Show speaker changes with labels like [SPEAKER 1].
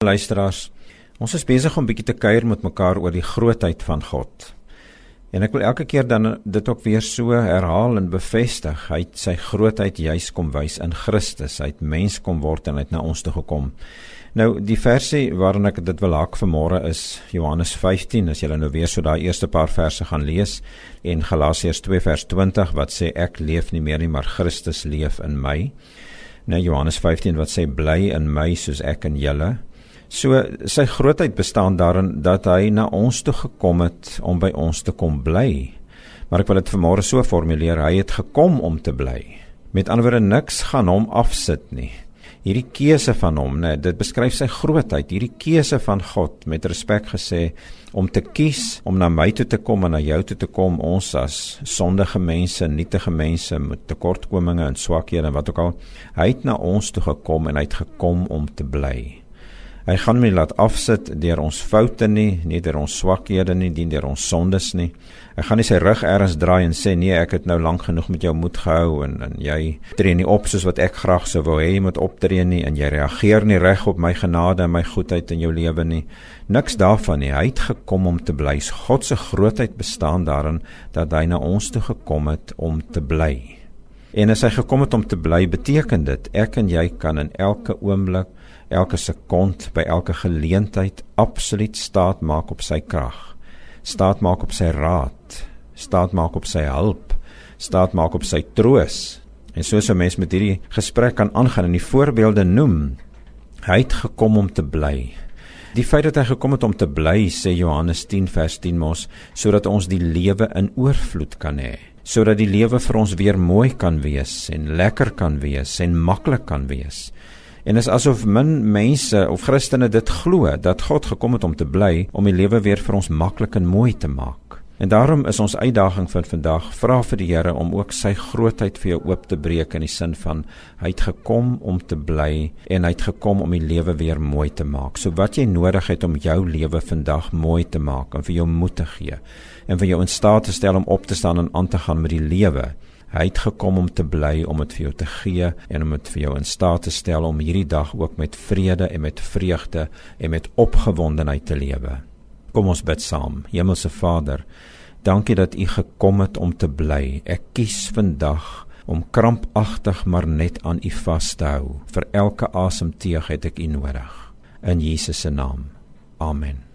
[SPEAKER 1] Luisteraars, ons is besig om bietjie te kuier met mekaar oor die grootheid van God. En ek wil elke keer dan dit ook weer so herhaal en bevestig. Hy het sy grootheid juis kom wys in Christus. Hy het mens kom word en hy het na ons toe gekom. Nou die versie waarin ek dit wil haak vanmôre is Johannes 15 as jy nou weer so daai eerste paar verse gaan lees en Galasiërs 2 vers 20 wat sê ek leef nie meer nie maar Christus leef in my. Nou Johannes 15 wat sê bly in my soos ek in julle. So sy grootheid bestaan daarin dat hy na ons toe gekom het om by ons te kom bly. Maar ek wil dit vanmôre so formuleer, hy het gekom om te bly. Met ander woorde niks gaan hom afsit nie. Hierdie keuse van hom, nee, dit beskryf sy grootheid, hierdie keuse van God met respek gesê om te kies om na my toe te kom en na jou toe te kom, ons as sondige mense, nietige mense met tekortkominge en swakhede en wat ook al. Hy het na ons toe gekom en hy het gekom om te bly. Hy gaan my laat afsit deur ons foute nie, nie deur ons swakhede nie, nie deur ons sondes nie. Hy gaan nie sy rug eers draai en sê nee, ek het nou lank genoeg met jou moed gehou en en jy tree nie op soos wat ek graag sou wou hê jy moet optree nie en jy reageer nie reg op my genade en my goedheid in jou lewe nie. Niks daarvan nie. Hy het gekom om te bly. God se grootheid bestaan daarin dat hy na ons toe gekom het om te bly. En as hy gekom het om te bly, beteken dit ek en jy kan in elke oomblik, elke sekond, by elke geleentheid absoluut staat maak op sy krag. Staat maak op sy raad, staat maak op sy hulp, staat maak op sy troos. En soos 'n mens met hierdie gesprek kan aangaan en die voorbeelde noem, hy het gekom om te bly. Die feit dat hy gekom het om te bly, sê Johannes 10 vers 10 mos, sodat ons die lewe in oorvloed kan hê sodat die lewe vir ons weer mooi kan wees en lekker kan wees en maklik kan wees. En is asof min mense of Christene dit glo dat God gekom het om te bly om die lewe weer vir ons maklik en mooi te maak. En daarom is ons uitdaging vir vandag vra vir die Here om ook sy grootheid vir jou oop te breek in die sin van hy het gekom om te bly en hy het gekom om die lewe weer mooi te maak. So wat jy nodig het om jou lewe vandag mooi te maak en vir jou moed te gee en vir jou in staat te stel om op te staan en aan te gaan met die lewe. Hy het gekom om te bly, om dit vir jou te gee en om dit vir jou in staat te stel om hierdie dag ook met vrede en met vreugde en met opgewondenheid te lewe. Kom ons bid saam. Hemelse Vader, dankie dat U gekom het om te bly. Ek kies vandag om krampagtig maar net aan U vas te hou. Vir elke asemteug het ek U nodig. In Jesus se naam. Amen.